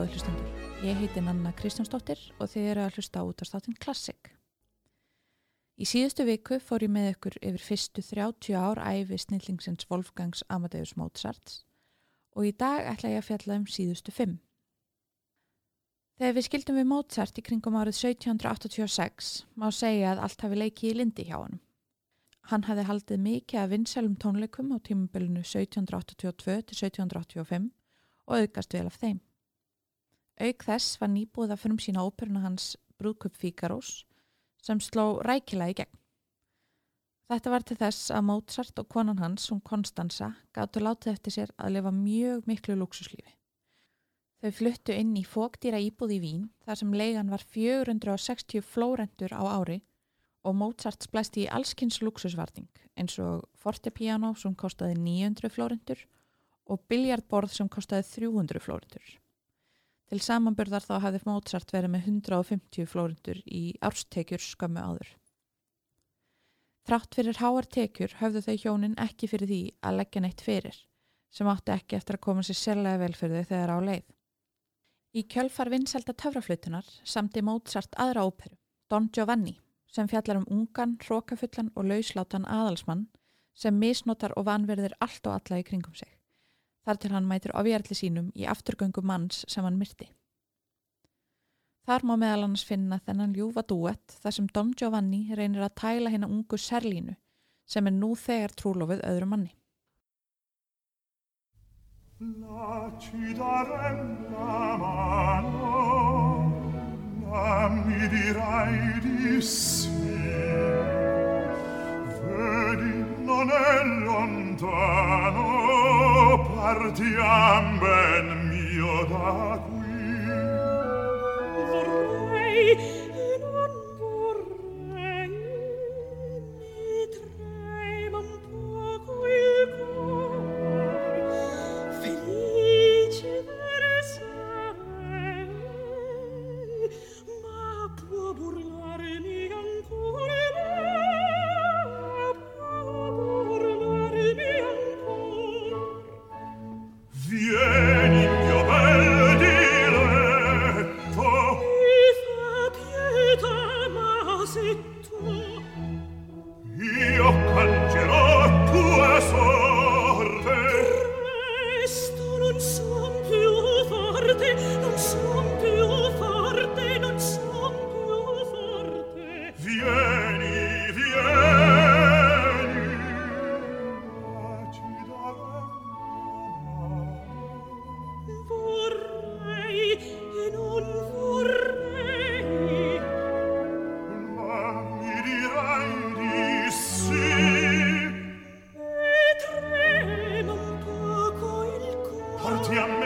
góði hlustundur. Ég heiti Nanna Kristjánsdóttir og þið eru að hlusta út á státin Klassik. Í síðustu viku fór ég með ykkur yfir fyrstu 30 ár æfi snillingsins Wolfgangs Amadeus Mozarts og í dag ætla ég að fjalla um síðustu fimm. Þegar við skildum við Mozart í kringum árið 1786 má segja að allt hafi leikið í lindi hjá hann. Hann hafi haldið mikið af vinsælum tónleikum á tímubölinu 1782 til 1785 og auðgast vel af þeim. Auk þess var nýbúið að fyrir sína óperuna hans Brúðkupp Fíkarós sem sló rækila í gegn. Þetta var til þess að Mozart og konan hans, hún Konstanza, gáttu látið eftir sér að lifa mjög miklu luxuslífi. Þau fluttu inn í fóktýra íbúð í Vín þar sem leigan var 460 flórendur á ári og Mozart splæsti í allskynns luxusvarting eins og fortepiano sem kostiði 900 flórendur og biljardborð sem kostiði 300 flórendur. Til samanburðar þá hafði Mozart verið með 150 flórendur í árstekjur skömmu áður. Þrátt fyrir háar tekjur höfðu þau hjónin ekki fyrir því að leggja neitt fyrir, sem átti ekki eftir að koma sér sérlega vel fyrir þau þegar á leið. Í kjölfar vinselda töfraflutunar samti Mozart aðra óperu, Don Giovanni, sem fjallar um ungan, hrókafullan og lauslátan aðalsmann sem misnotar og vanverðir allt og alla í kringum sig. Þar til hann mætir ofjarli sínum í afturgöngu manns sem hann myrti. Þar má meðal annars finna þennan ljúfa duett þar sem Don Giovanni reynir að tæla hérna ungu Serlínu sem er nú þegar trúlofið öðru manni. La ci darem la mano, la mi dirai di sì. vedi non è lontano partiam ben mio da qui portiamo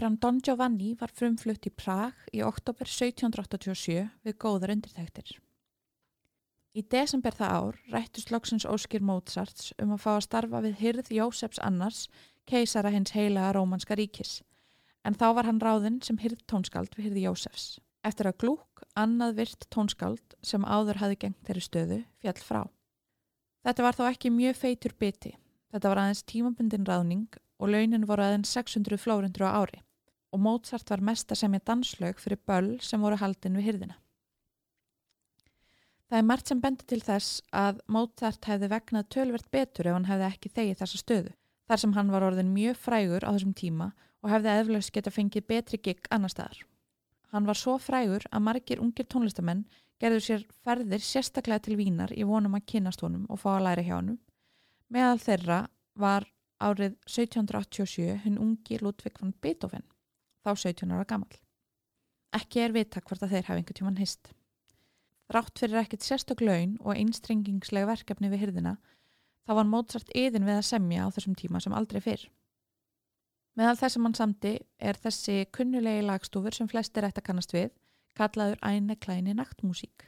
Óperan Don Giovanni var frumflutt í Prag í oktober 1787 við góðar undirtæktir. Í desember það ár rættust loksins óskir Mozarts um að fá að starfa við hyrð Jósefs annars, keisara hins heilaga rómanska ríkis. En þá var hann ráðinn sem hyrð tónskald við hyrði Jósefs. Eftir að glúk, annað virt tónskald sem áður hafi gengt þeirri stöðu, fjall frá. Þetta var þó ekki mjög feitur biti. Þetta var aðeins tímabundin ráðning og launin voru aðeins 600 flórundur á ári og Mozart var mest að semja danslaug fyrir böll sem voru haldin við hyrðina. Það er margt sem bendi til þess að Mozart hefði vegnað tölvert betur ef hann hefði ekki þegið þessa stöðu, þar sem hann var orðin mjög frægur á þessum tíma og hefði eðflögs geta fengið betri gig annar staðar. Hann var svo frægur að margir ungir tónlistamenn gerðu sér ferðir sérstaklega til Vínar í vonum að kynast honum og fá að læra hjá honum. Meðal þeirra var árið 1787 hinn ungi Ludvig van Beethoven, þá 17 ára gammal. Ekki er vita hvort að þeir hafi einhvern tjóman hist. Rátt fyrir ekkert sérstök laun og einstrengingslega verkefni við hyrðina, þá var Mozart yðin við að semja á þessum tíma sem aldrei fyrr. Meðal þess að mann samti er þessi kunnulegi lagstúfur sem flestir ætti að kannast við, kallaður æne klæni naktmúsík.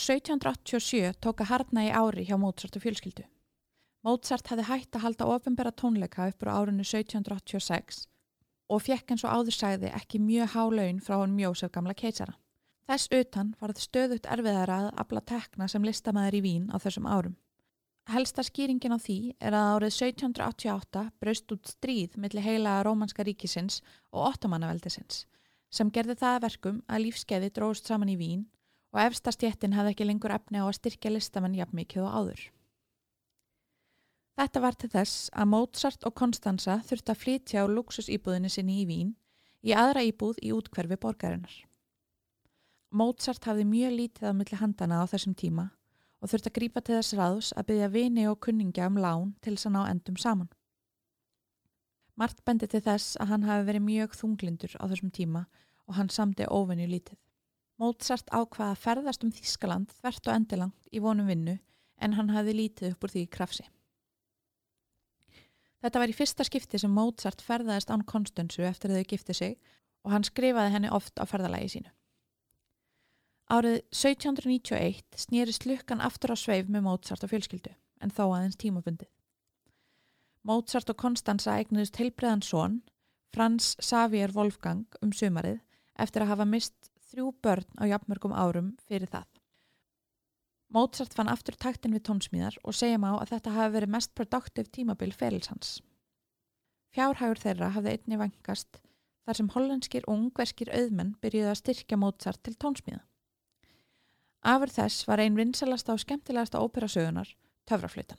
Úr 1787 tók að harna í ári hjá Mozart og fjölskyldu. Mozart hefði hægt að halda ofinbera tónleika upp úr árinu 1786 og fekk eins og áður sagði ekki mjög há laun frá hann mjósef gamla keisara. Þess utan var það stöðugt erfiðara að afla tekna sem listamæður í Vín á þessum árum. Helsta skýringin á því er að árið 1788 braust út stríð millir heila rómanska ríkisins og ottomannaveldisins sem gerði það að verkum að lífskeiði dróðust saman í Vín og efstastjettin hafði ekki lengur efni á að styrkja listamenn jafn mikið og áður. Þetta var til þess að Mozart og Konstanza þurfti að flytja á luxusýbúðinni sinni í Vín í aðra íbúð í útkverfi borgarinnar. Mozart hafði mjög lítið á milli handana á þessum tíma og þurfti að grípa til þess ráðs að byggja vini og kunningja um lán til þess að ná endum saman. Mart bendi til þess að hann hafi verið mjög þunglindur á þessum tíma og hann samdi óvenju lítið. Mozart ákvaða að ferðast um Þískaland þvert og endilangt í vonum vinnu en hann hafi lítið upp úr því krafsi. Þetta var í fyrsta skipti sem Mozart ferðaðist án Konstansu eftir að þau gifti sig og hann skrifaði henni oft á ferðalagi sínu. Árið 1791 snýrist lukkan aftur á sveif með Mozart og fjölskyldu en þó aðeins tímabundið. Mozart og Konstanza eignuðist heilbreðan són, Frans Xavier Wolfgang um sumarið eftir að hafa mist þrjú börn á jafnmörgum árum fyrir það. Mozart fann aftur taktin við tónsmíðar og segjum á að þetta hafi verið mest produktiv tímabil ferils hans. Fjárhægur þeirra hafði einni vangast þar sem hollenskir og ungverskir auðmenn byrjuði að styrkja Mozart til tónsmíða. Afur þess var einn vinsalasta og skemmtilegasta óperasögunar, Töfraflöytan.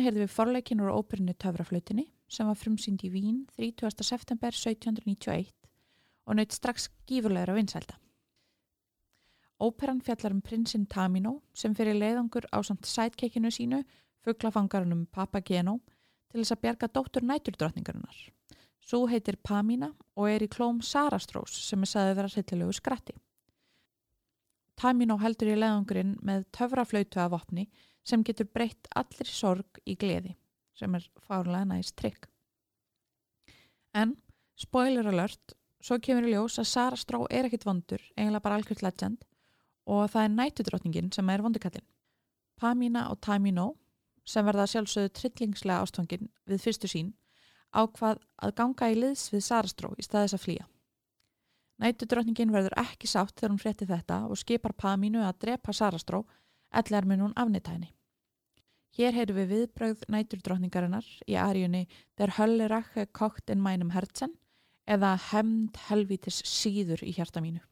Þarna heyrðum við forleikin úr óperinu Töfraflautinni sem var frumsýnd í Vín 30. september 1791 og naut strax gífurlegra vinsælda. Óperan fjallar um prinsinn Tamino sem fyrir leiðangur á samt sætkekkinu sínu fugglafangarunum Papageno til þess að bjarga dóttur næturdrottningarinnar. Svo heitir Pamina og er í klóm Sarastrós sem er saðið vera hryllilegu skratti. Tamino heldur í leiðangurinn með töfraflautu af vopni sem getur breytt allir sorg í gleði sem er fárlega næst trygg. En, spoiler alert, svo kemur í ljós að Sarastró er ekkit vondur, eiginlega bara algjört legend og það er nætudrottningin sem er vondukallin. Pamina og Tamino, sem verða sjálfsögðu trillingslega ástfangin við fyrstu sín, ákvað að ganga í liðs við Sarastró í staðis að flýja. Nætudrottningin verður ekki sátt þegar hún frétti þetta og skipar Paminu að drepa Sarastró, ellar mun hún afnita henni. Hér heyrum við viðbrögð næturdrottningarinnar í aríunni Der Höllerache kokt in mænum herzen eða Hemd helvítis síður í hjarta mínu.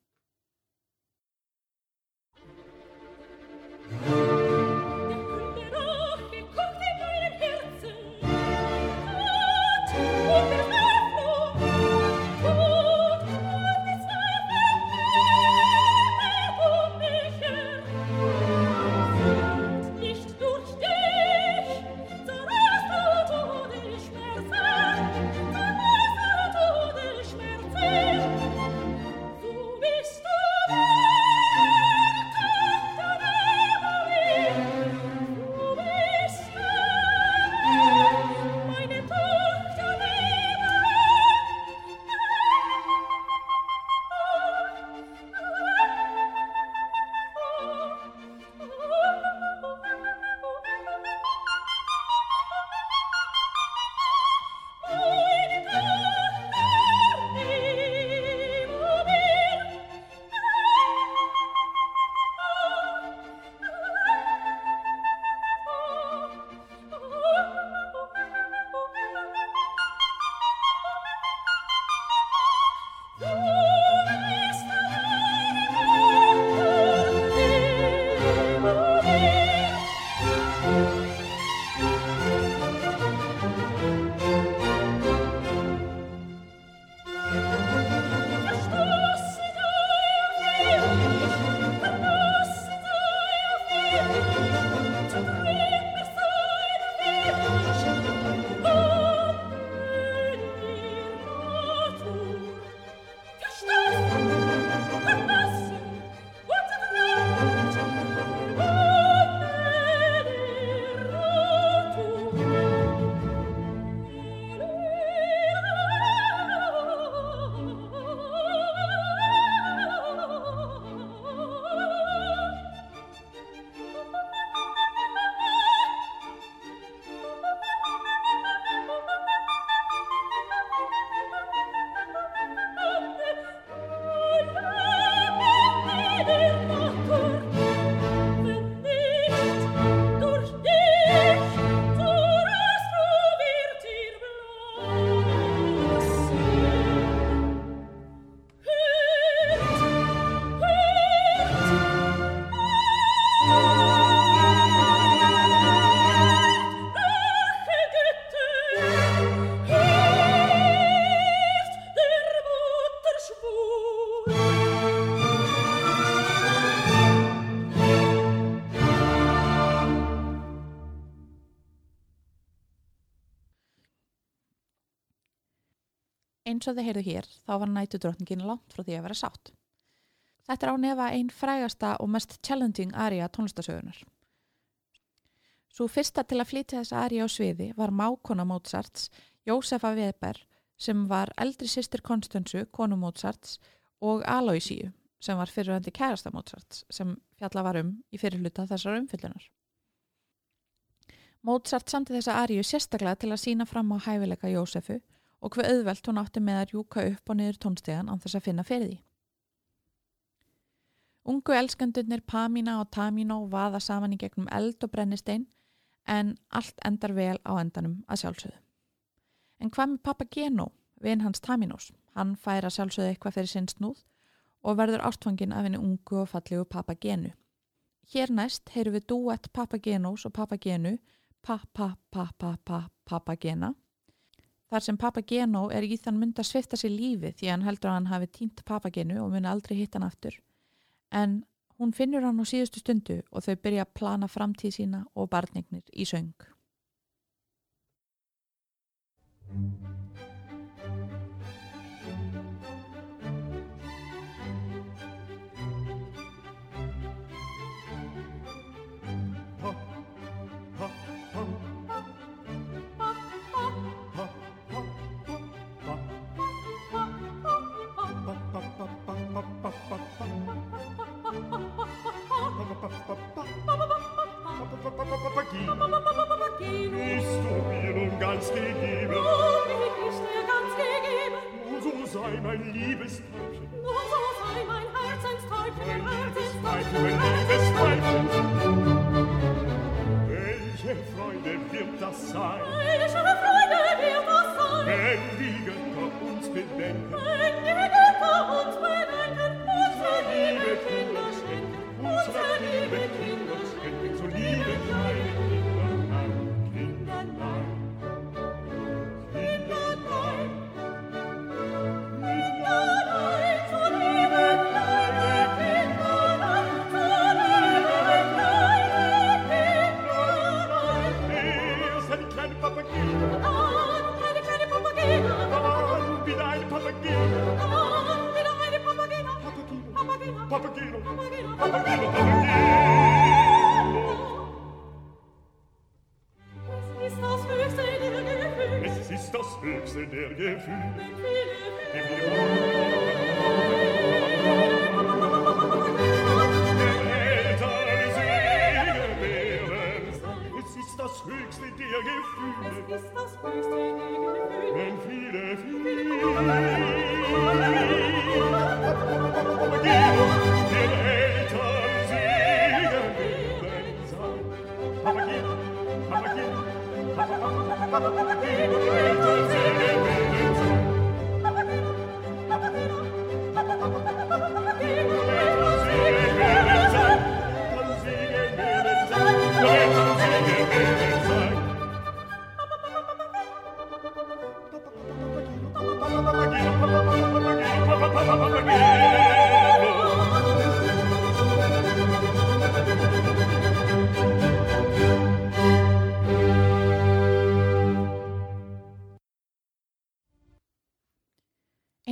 Eins og þið heyrðu hér, þá var nætudrottningin langt frá því að vera sátt. Þetta er á nefa einn frægasta og mest challenging aria tónlistasögunar. Svo fyrsta til að flytja þessa aria á sviði var mákona Mozarts, Jósefa Weber, sem var eldri sýstir Konstansu, konu Mozarts, og Aloysíu, sem var fyrirvændi kærasta Mozarts, sem fjalla var um í fyrirluta þessar umfyllunar. Mozart samti þessa aríu sérstaklega til að sína fram á hæfileika Jósefu og hver auðvelt hún átti með að rjúka upp og niður tónstegan án þess að finna fyrir því. Ungu elskandunir Pamina og Tamino vaða saman í gegnum eld og brennistein en allt endar vel á endanum að sjálfsögðu. En hvað með Papageno, vin hans Taminos? Hann fær að sjálfsögðu eitthvað fyrir sinn snúð og verður ástfangin af henni ungu og fallegu Papagenu. Hér næst heyrum við duett Papagenos og Papagenu Pa-pa-pa-pa-pa-papagena þar sem Papageno er í þann mynd að svifta sér lífi því hann heldur að hann hafi týnt Papagenu og muni aldrei hitt hann aftur. En hún finnur hann á síðustu stundu og þau byrja að plana framtíð sína og barnignir í söng mein Liebesteufel. Nun so sei mein Herzensteufel, mein Herzensteufel, mein Herzensteufel. Welche Freude wird das sein? Welche Freude wird das sein? Wenn die Götter uns bedenken. Wenn die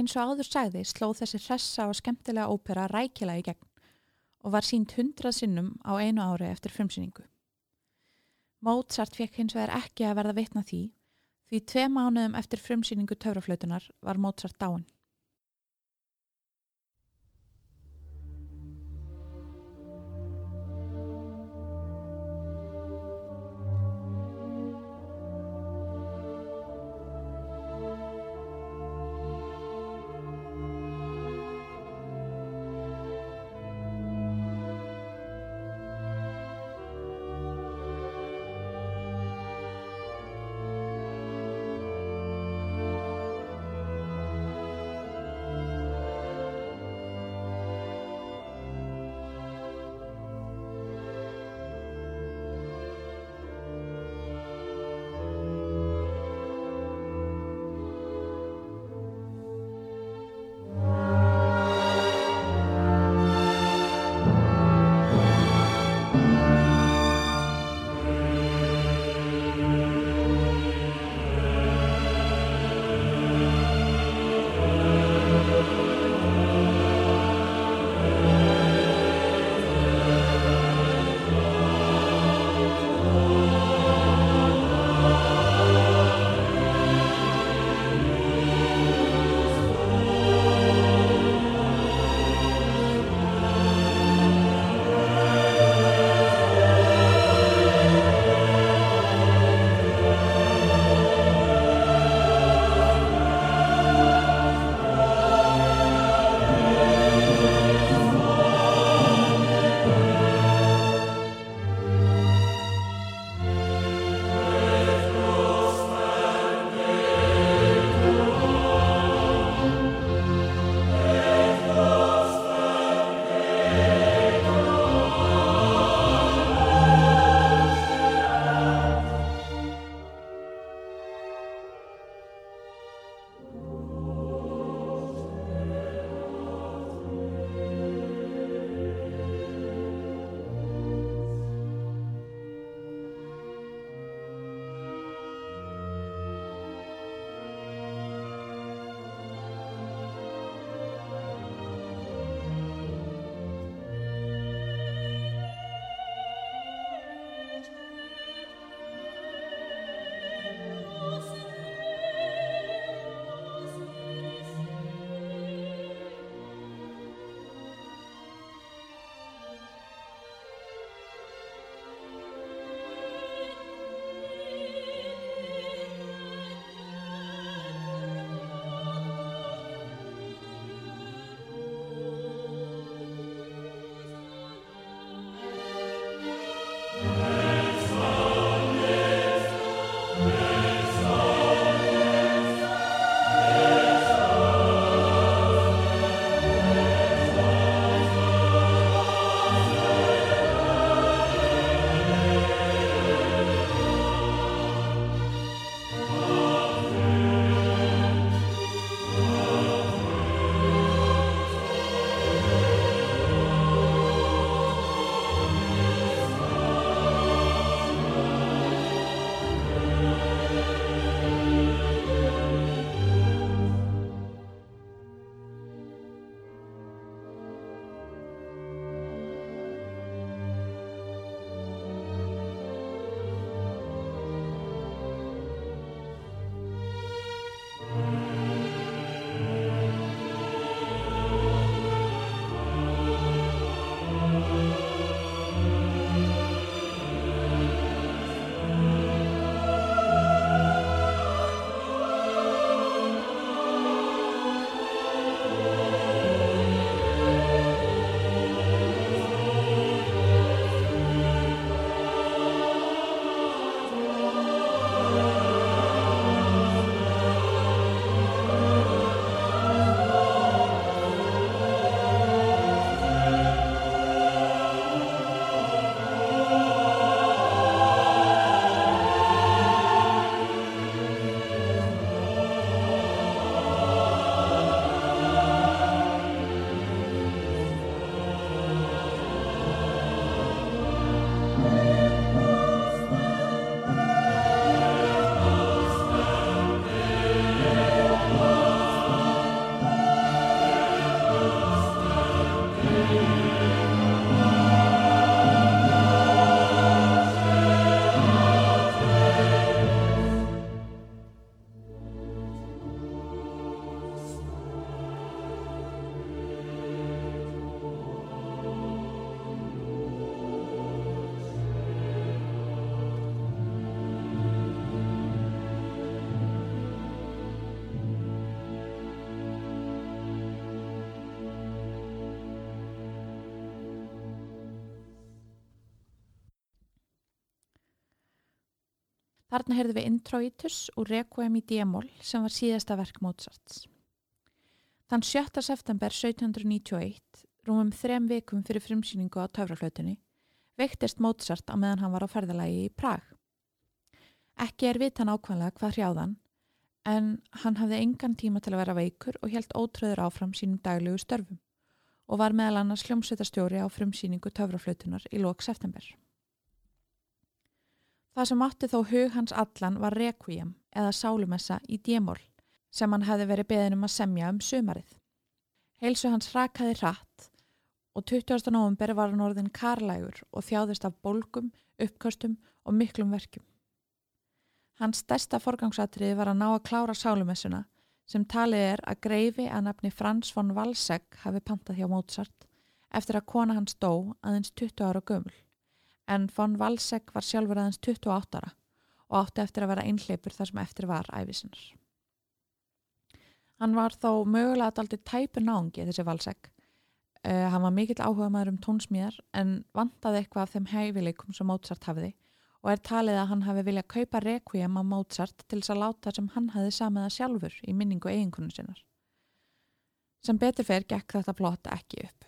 Eins og áður sagði sló þessi hressa og skemmtilega ópera rækilega í gegn og var sínt hundrað sinnum á einu ári eftir frumsýningu. Mozart fekk hins vegar ekki að verða vitna því því tvei mánuðum eftir frumsýningu töfraflötunar var Mozart dáin. Þarna heyrðum við Introitus úr Requiem í D-mól sem var síðasta verk Mozarts. Þann 7. september 1791, rúmum þrem vikum fyrir frumsýningu á töfraflötunni, veiktist Mozart á meðan hann var á ferðalagi í Prag. Ekki er vitan ákvæmlega hvað hrjáðan, en hann hafði engan tíma til að vera veikur og helt ótröður áfram sínum daglegu störfum og var meðal annars hljómsveitastjóri á frumsýningu töfraflötunar í lók september. Það sem átti þó hug hans allan var Requiem eða Sálumessa í D-mól sem hann hefði verið beðin um að semja um sumarið. Heilsu hans rakaði hratt og 20. november var hann orðin karlægur og þjáðist af bólgum, uppkastum og miklum verkjum. Hans stærsta forgangsatriði var að ná að klára sálumessuna sem talið er að greifi að nafni Frans von Walsegg hafi pantað hjá Mozart eftir að kona hans dó aðeins 20 ára gömul en von Walsegg var sjálfur aðeins 28 ára og átti eftir að vera einhleipur þar sem eftir var æfisinnar. Hann var þó mögulega aldrei tæpur náungi þessi Walsegg. Uh, hann var mikill áhuga maður um tónsmíðar en vantaði eitthvað af þeim hæfileikum sem Mozart hafiði og er talið að hann hafi viljað kaupa Requiem á Mozart til þess að láta sem hann hafi samiða sjálfur í minningu eiginkonu sinnar. Sem betur fer gekk þetta plott ekki upp.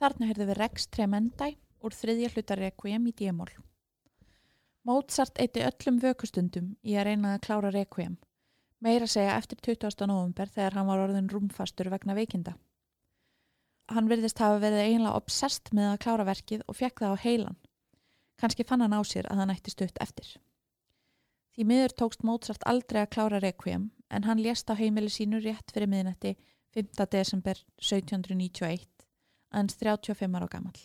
Þarna heyrðu við Rex Tremendi úr þriðja hluta Requiem í D-mól. Mozart eitti öllum vökkustundum í að reyna að klára Requiem, meira segja eftir 20. november þegar hann var orðin rúmfastur vegna veikinda. Hann virðist hafa verið eiginlega obsessed með að klára verkið og fekk það á heilan. Kanski fann hann á sér að hann ætti stutt eftir. Því miður tókst Mozart aldrei að klára Requiem en hann lést á heimili sínu rétt fyrir miðnætti 5. desember 1791 aðeins 35 ára gammal.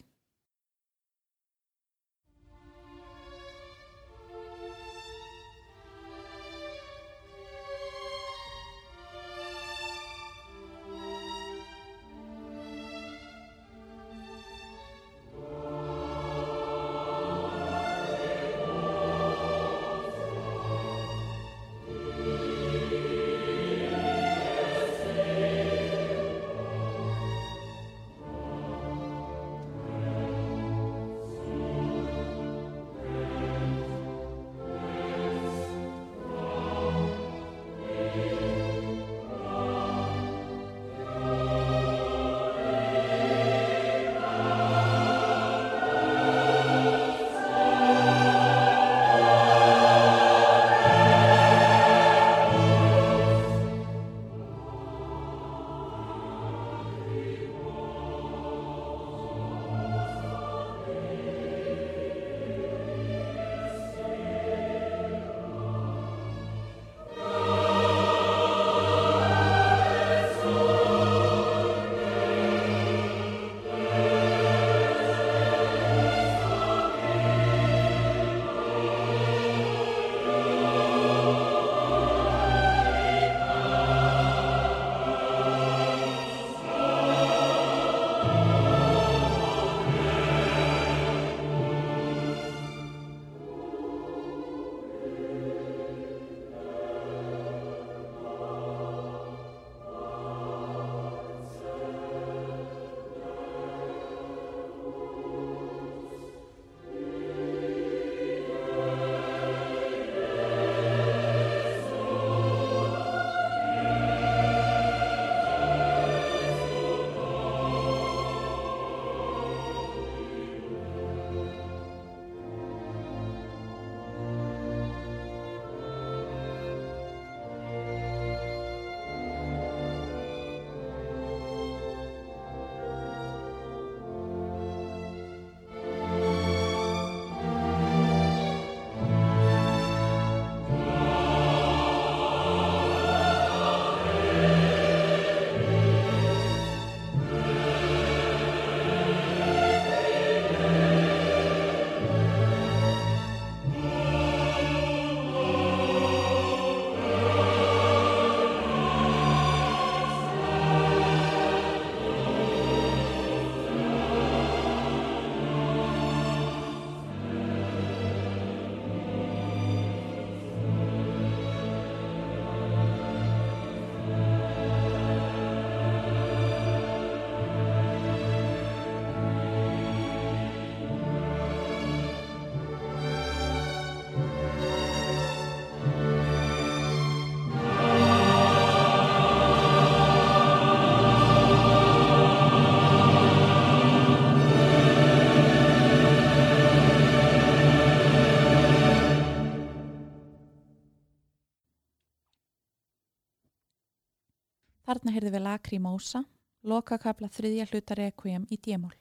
Setna heyrði við Lacrimosa, lokakabla þriðja hluta Requiem í D-mól.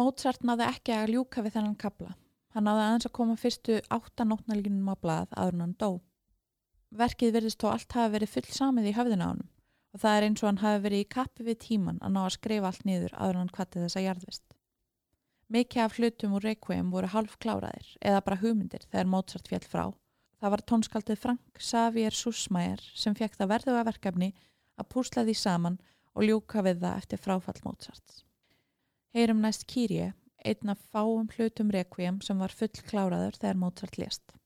Mozart náði ekki að ljúka við þennan kabla. Hann náði aðeins að koma fyrstu áttanótnalínum á blað áður en hann dó. Verkið verðist þó allt hafi verið full samið í höfðina á hann og það er eins og hann hafi verið í kappi við tíman að ná að skrifa allt niður áður en hann kvatti þessa jarðvist. Mikið af hlutum úr Requiem voru half kláraðir eða bara hugmyndir þegar Mozart fjall frá. Það var tónskaldið Frank Xavier Sussmayer sem fekk það verðuga verkefni að púsla því saman og ljúka við það eftir fráfall Mozarts. Heyrum næst Kyrie, einn af fáum hlutum Requiem sem var full kláraður þegar Mozart lést.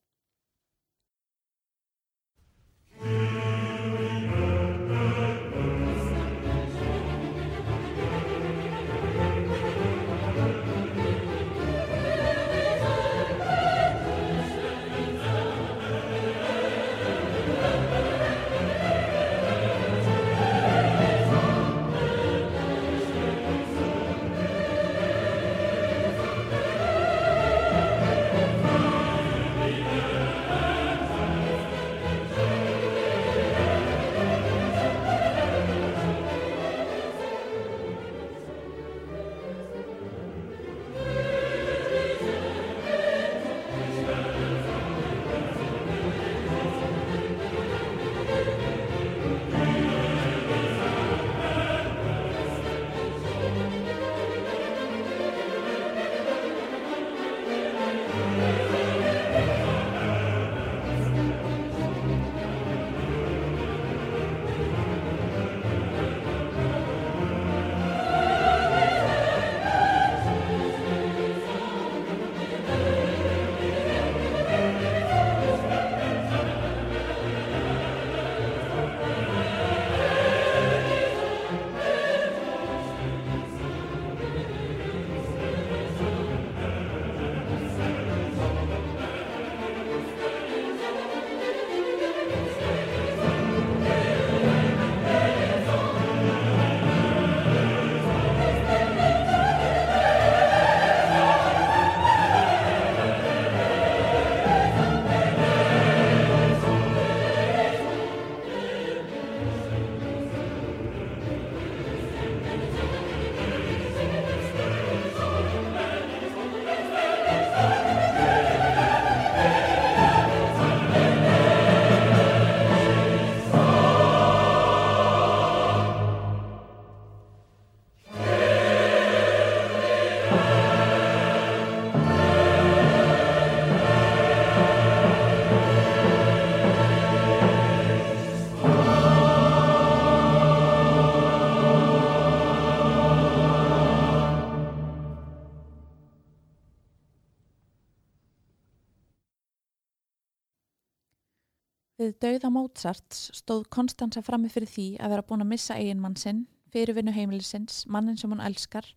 Við dauða Mozarts stóð Konstanza frammi fyrir því að vera búin að missa eiginmann sinn, fyrirvinnu heimilisins, mannin sem hún elskar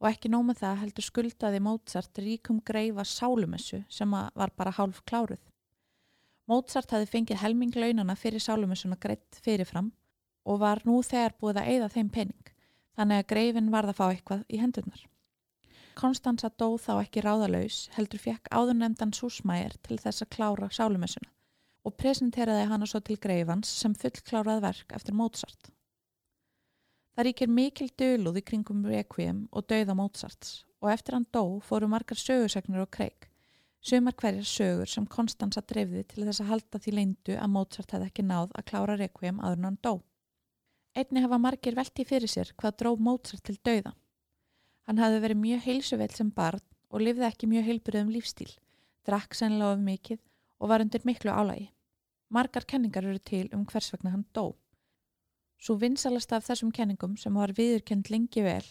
og ekki nómið það heldur skuldaði Mozart ríkum greifa sálumessu sem var bara hálf kláruð. Mozart hafi fengið helming launana fyrir sálumessuna greitt fyrirfram og var nú þegar búið að eigða þeim pening, þannig að greifin varð að fá eitthvað í hendurnar. Konstanza dó þá ekki ráðalaus heldur fekk áðurnemdan Súsmæger til þess að klára sálumessuna og presenteraði hana svo til greifans sem fullklárað verk eftir Mozart. Það ríkir mikil dölúð í kringum Requiem og dauða Mozarts og eftir hann dó fóru margar sögursagnir og kreik, sumar hverjar sögur sem Konstanza dreifði til þess að halda því leindu að Mozart hefði ekki náð að klára Requiem áður en hann dó. Einni hafa margir velti fyrir sér hvað dró Mozart til dauða. Hann hafði verið mjög heilsuveld sem barn og lifði ekki mjög heilbyrðum lífstíl, drakk sennilega of mikið og var undir miklu álægi. Margar kenningar eru til um hvers vegna hann dó. Svo vinsalast af þessum kenningum sem var viðurkend lengi vel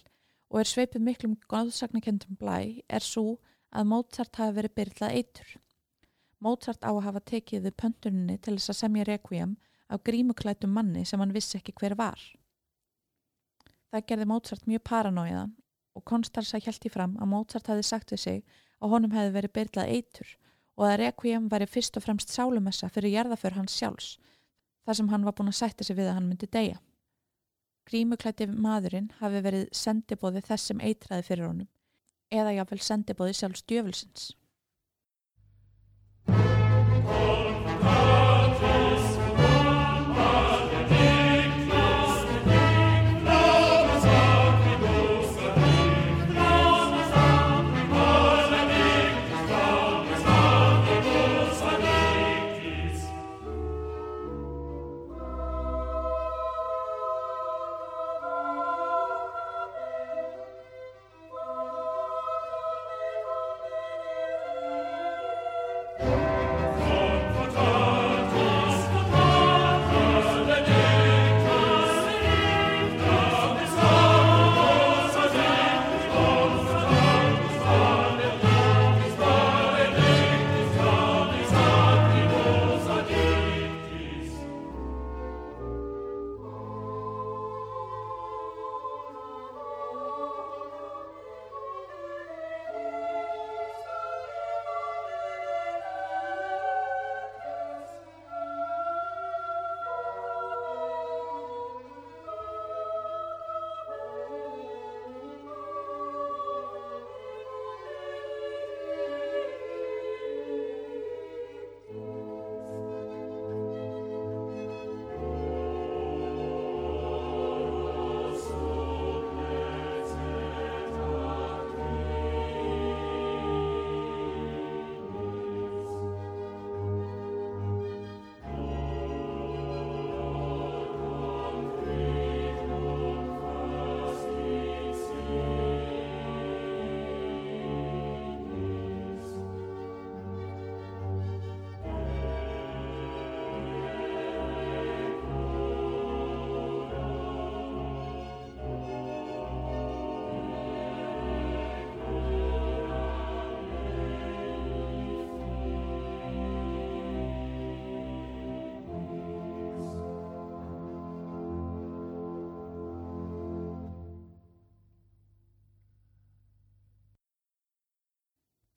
og er sveipið miklum góðsagnakendum blæ er svo að Mozart hafi verið byrlað eitur. Mozart á að hafa tekið við pöntuninni til þess að semja requiem af grímuklætum manni sem hann vissi ekki hver var. Það gerði Mozart mjög paranóiðan og Konstanza hjælti fram að Mozart hafi sagt við sig að honum hefði verið byrlað eitur og að Requiem væri fyrst og fremst sálumessa fyrir jarðaför hans sjálfs, þar sem hann var búin að sætta sig við að hann myndi deyja. Grímuklætti maðurinn hafi verið sendibóði þess sem eitraði fyrir honum, eða jáfnvel sendibóði sjálfs djöfulsins.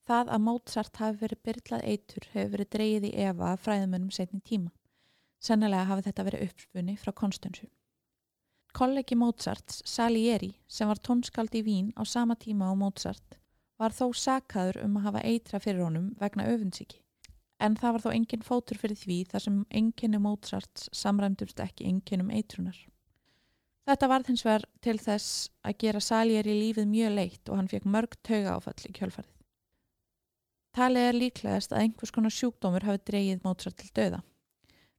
Það að Mozart hafi verið byrlað eitur hefur verið dreigið í Eva af fræðumönnum setni tíma. Sennilega hafi þetta verið uppspunni frá Konstansu. Kollegi Mozarts, Salieri, sem var tónskald í Vín á sama tíma á Mozart, var þó sakaður um að hafa eitra fyrir honum vegna öfunnsíki. En það var þó engin fótur fyrir því þar sem enginni Mozarts samræmdurst ekki enginnum eitrunar. Þetta varð hins vegar til þess að gera Salieri lífið mjög leitt og hann fekk mörg tauga áfall í kjölfarið. Talið er líklegast að einhvers konar sjúkdómur hafi dreyið Mozart til döða.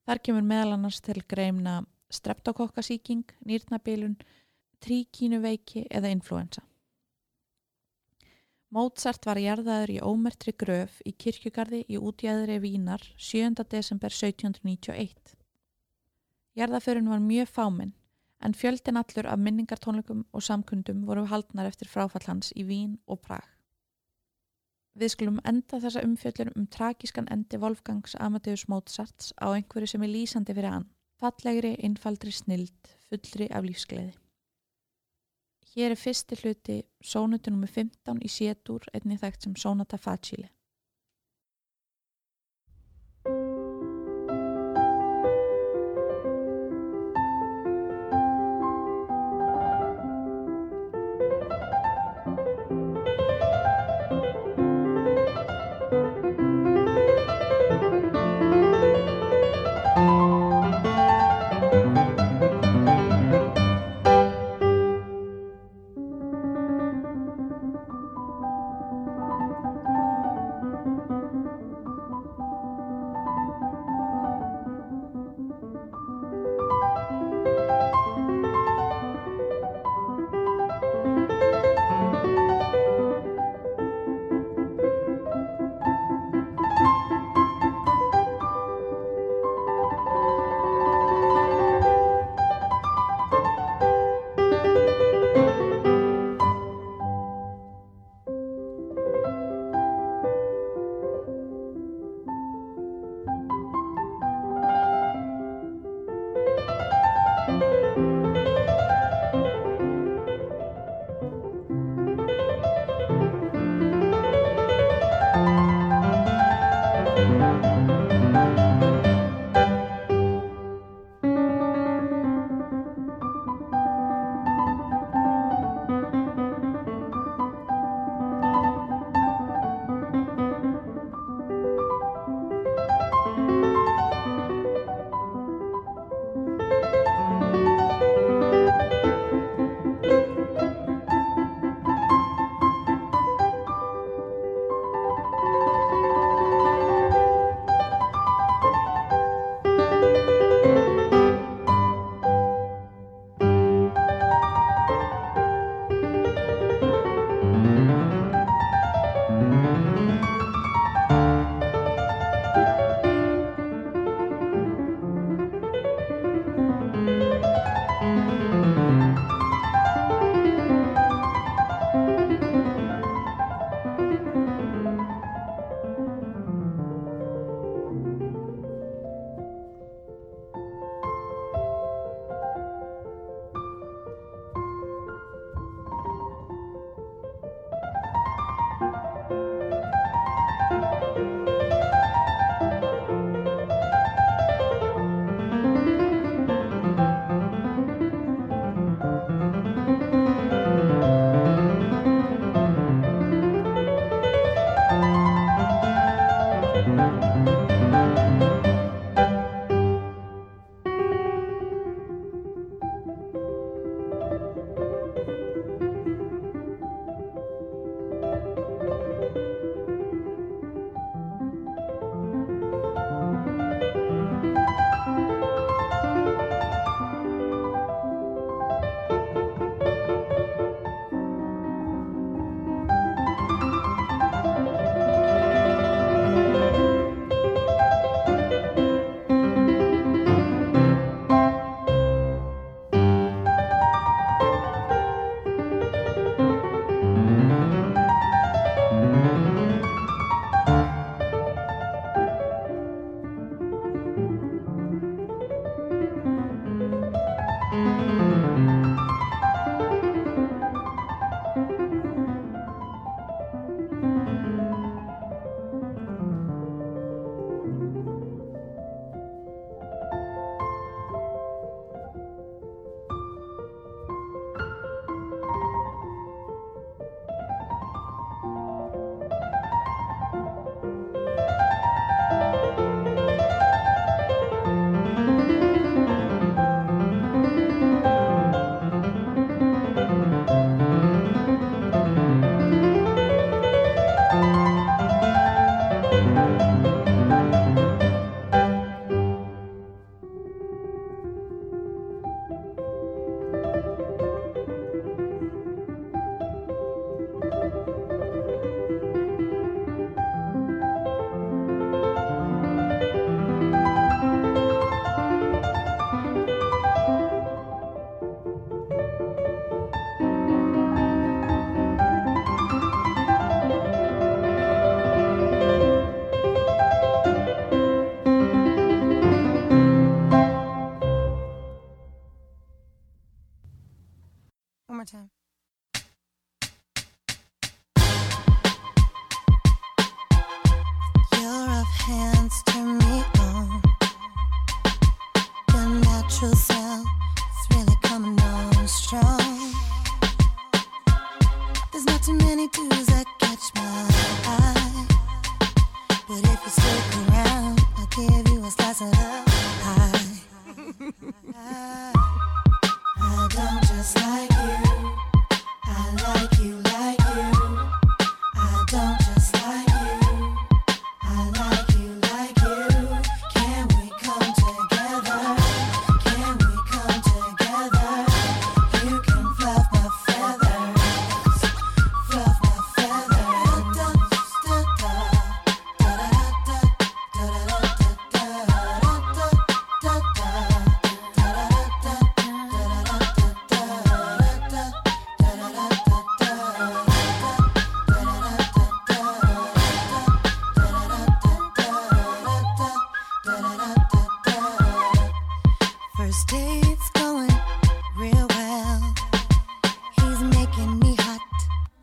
Þar kemur meðal annars til greimna streptokokkasíking, nýrnabilun, tríkínuveiki eða influensa. Mozart var jarðaður í ómertri gröf í kirkjugarði í útjæðri Vínar 7. desember 1791. Jarðaförun var mjög fáminn en fjöldin allur af minningartónleikum og samkundum voru haldnar eftir fráfall hans í Vín og Prag. Við skulum enda þessa umfjöllun um tragískan endi Wolfgangs Amadeus Mozarts á einhverju sem er lýsandi fyrir hann. Fallegri, einfaldri snild, fullri af lífsgleði. Hér er fyrsti hluti sónutu nr. 15 í sétur einnig þekkt sem Sónata Facile.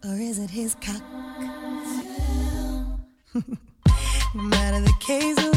Or is it his cock? no matter the case,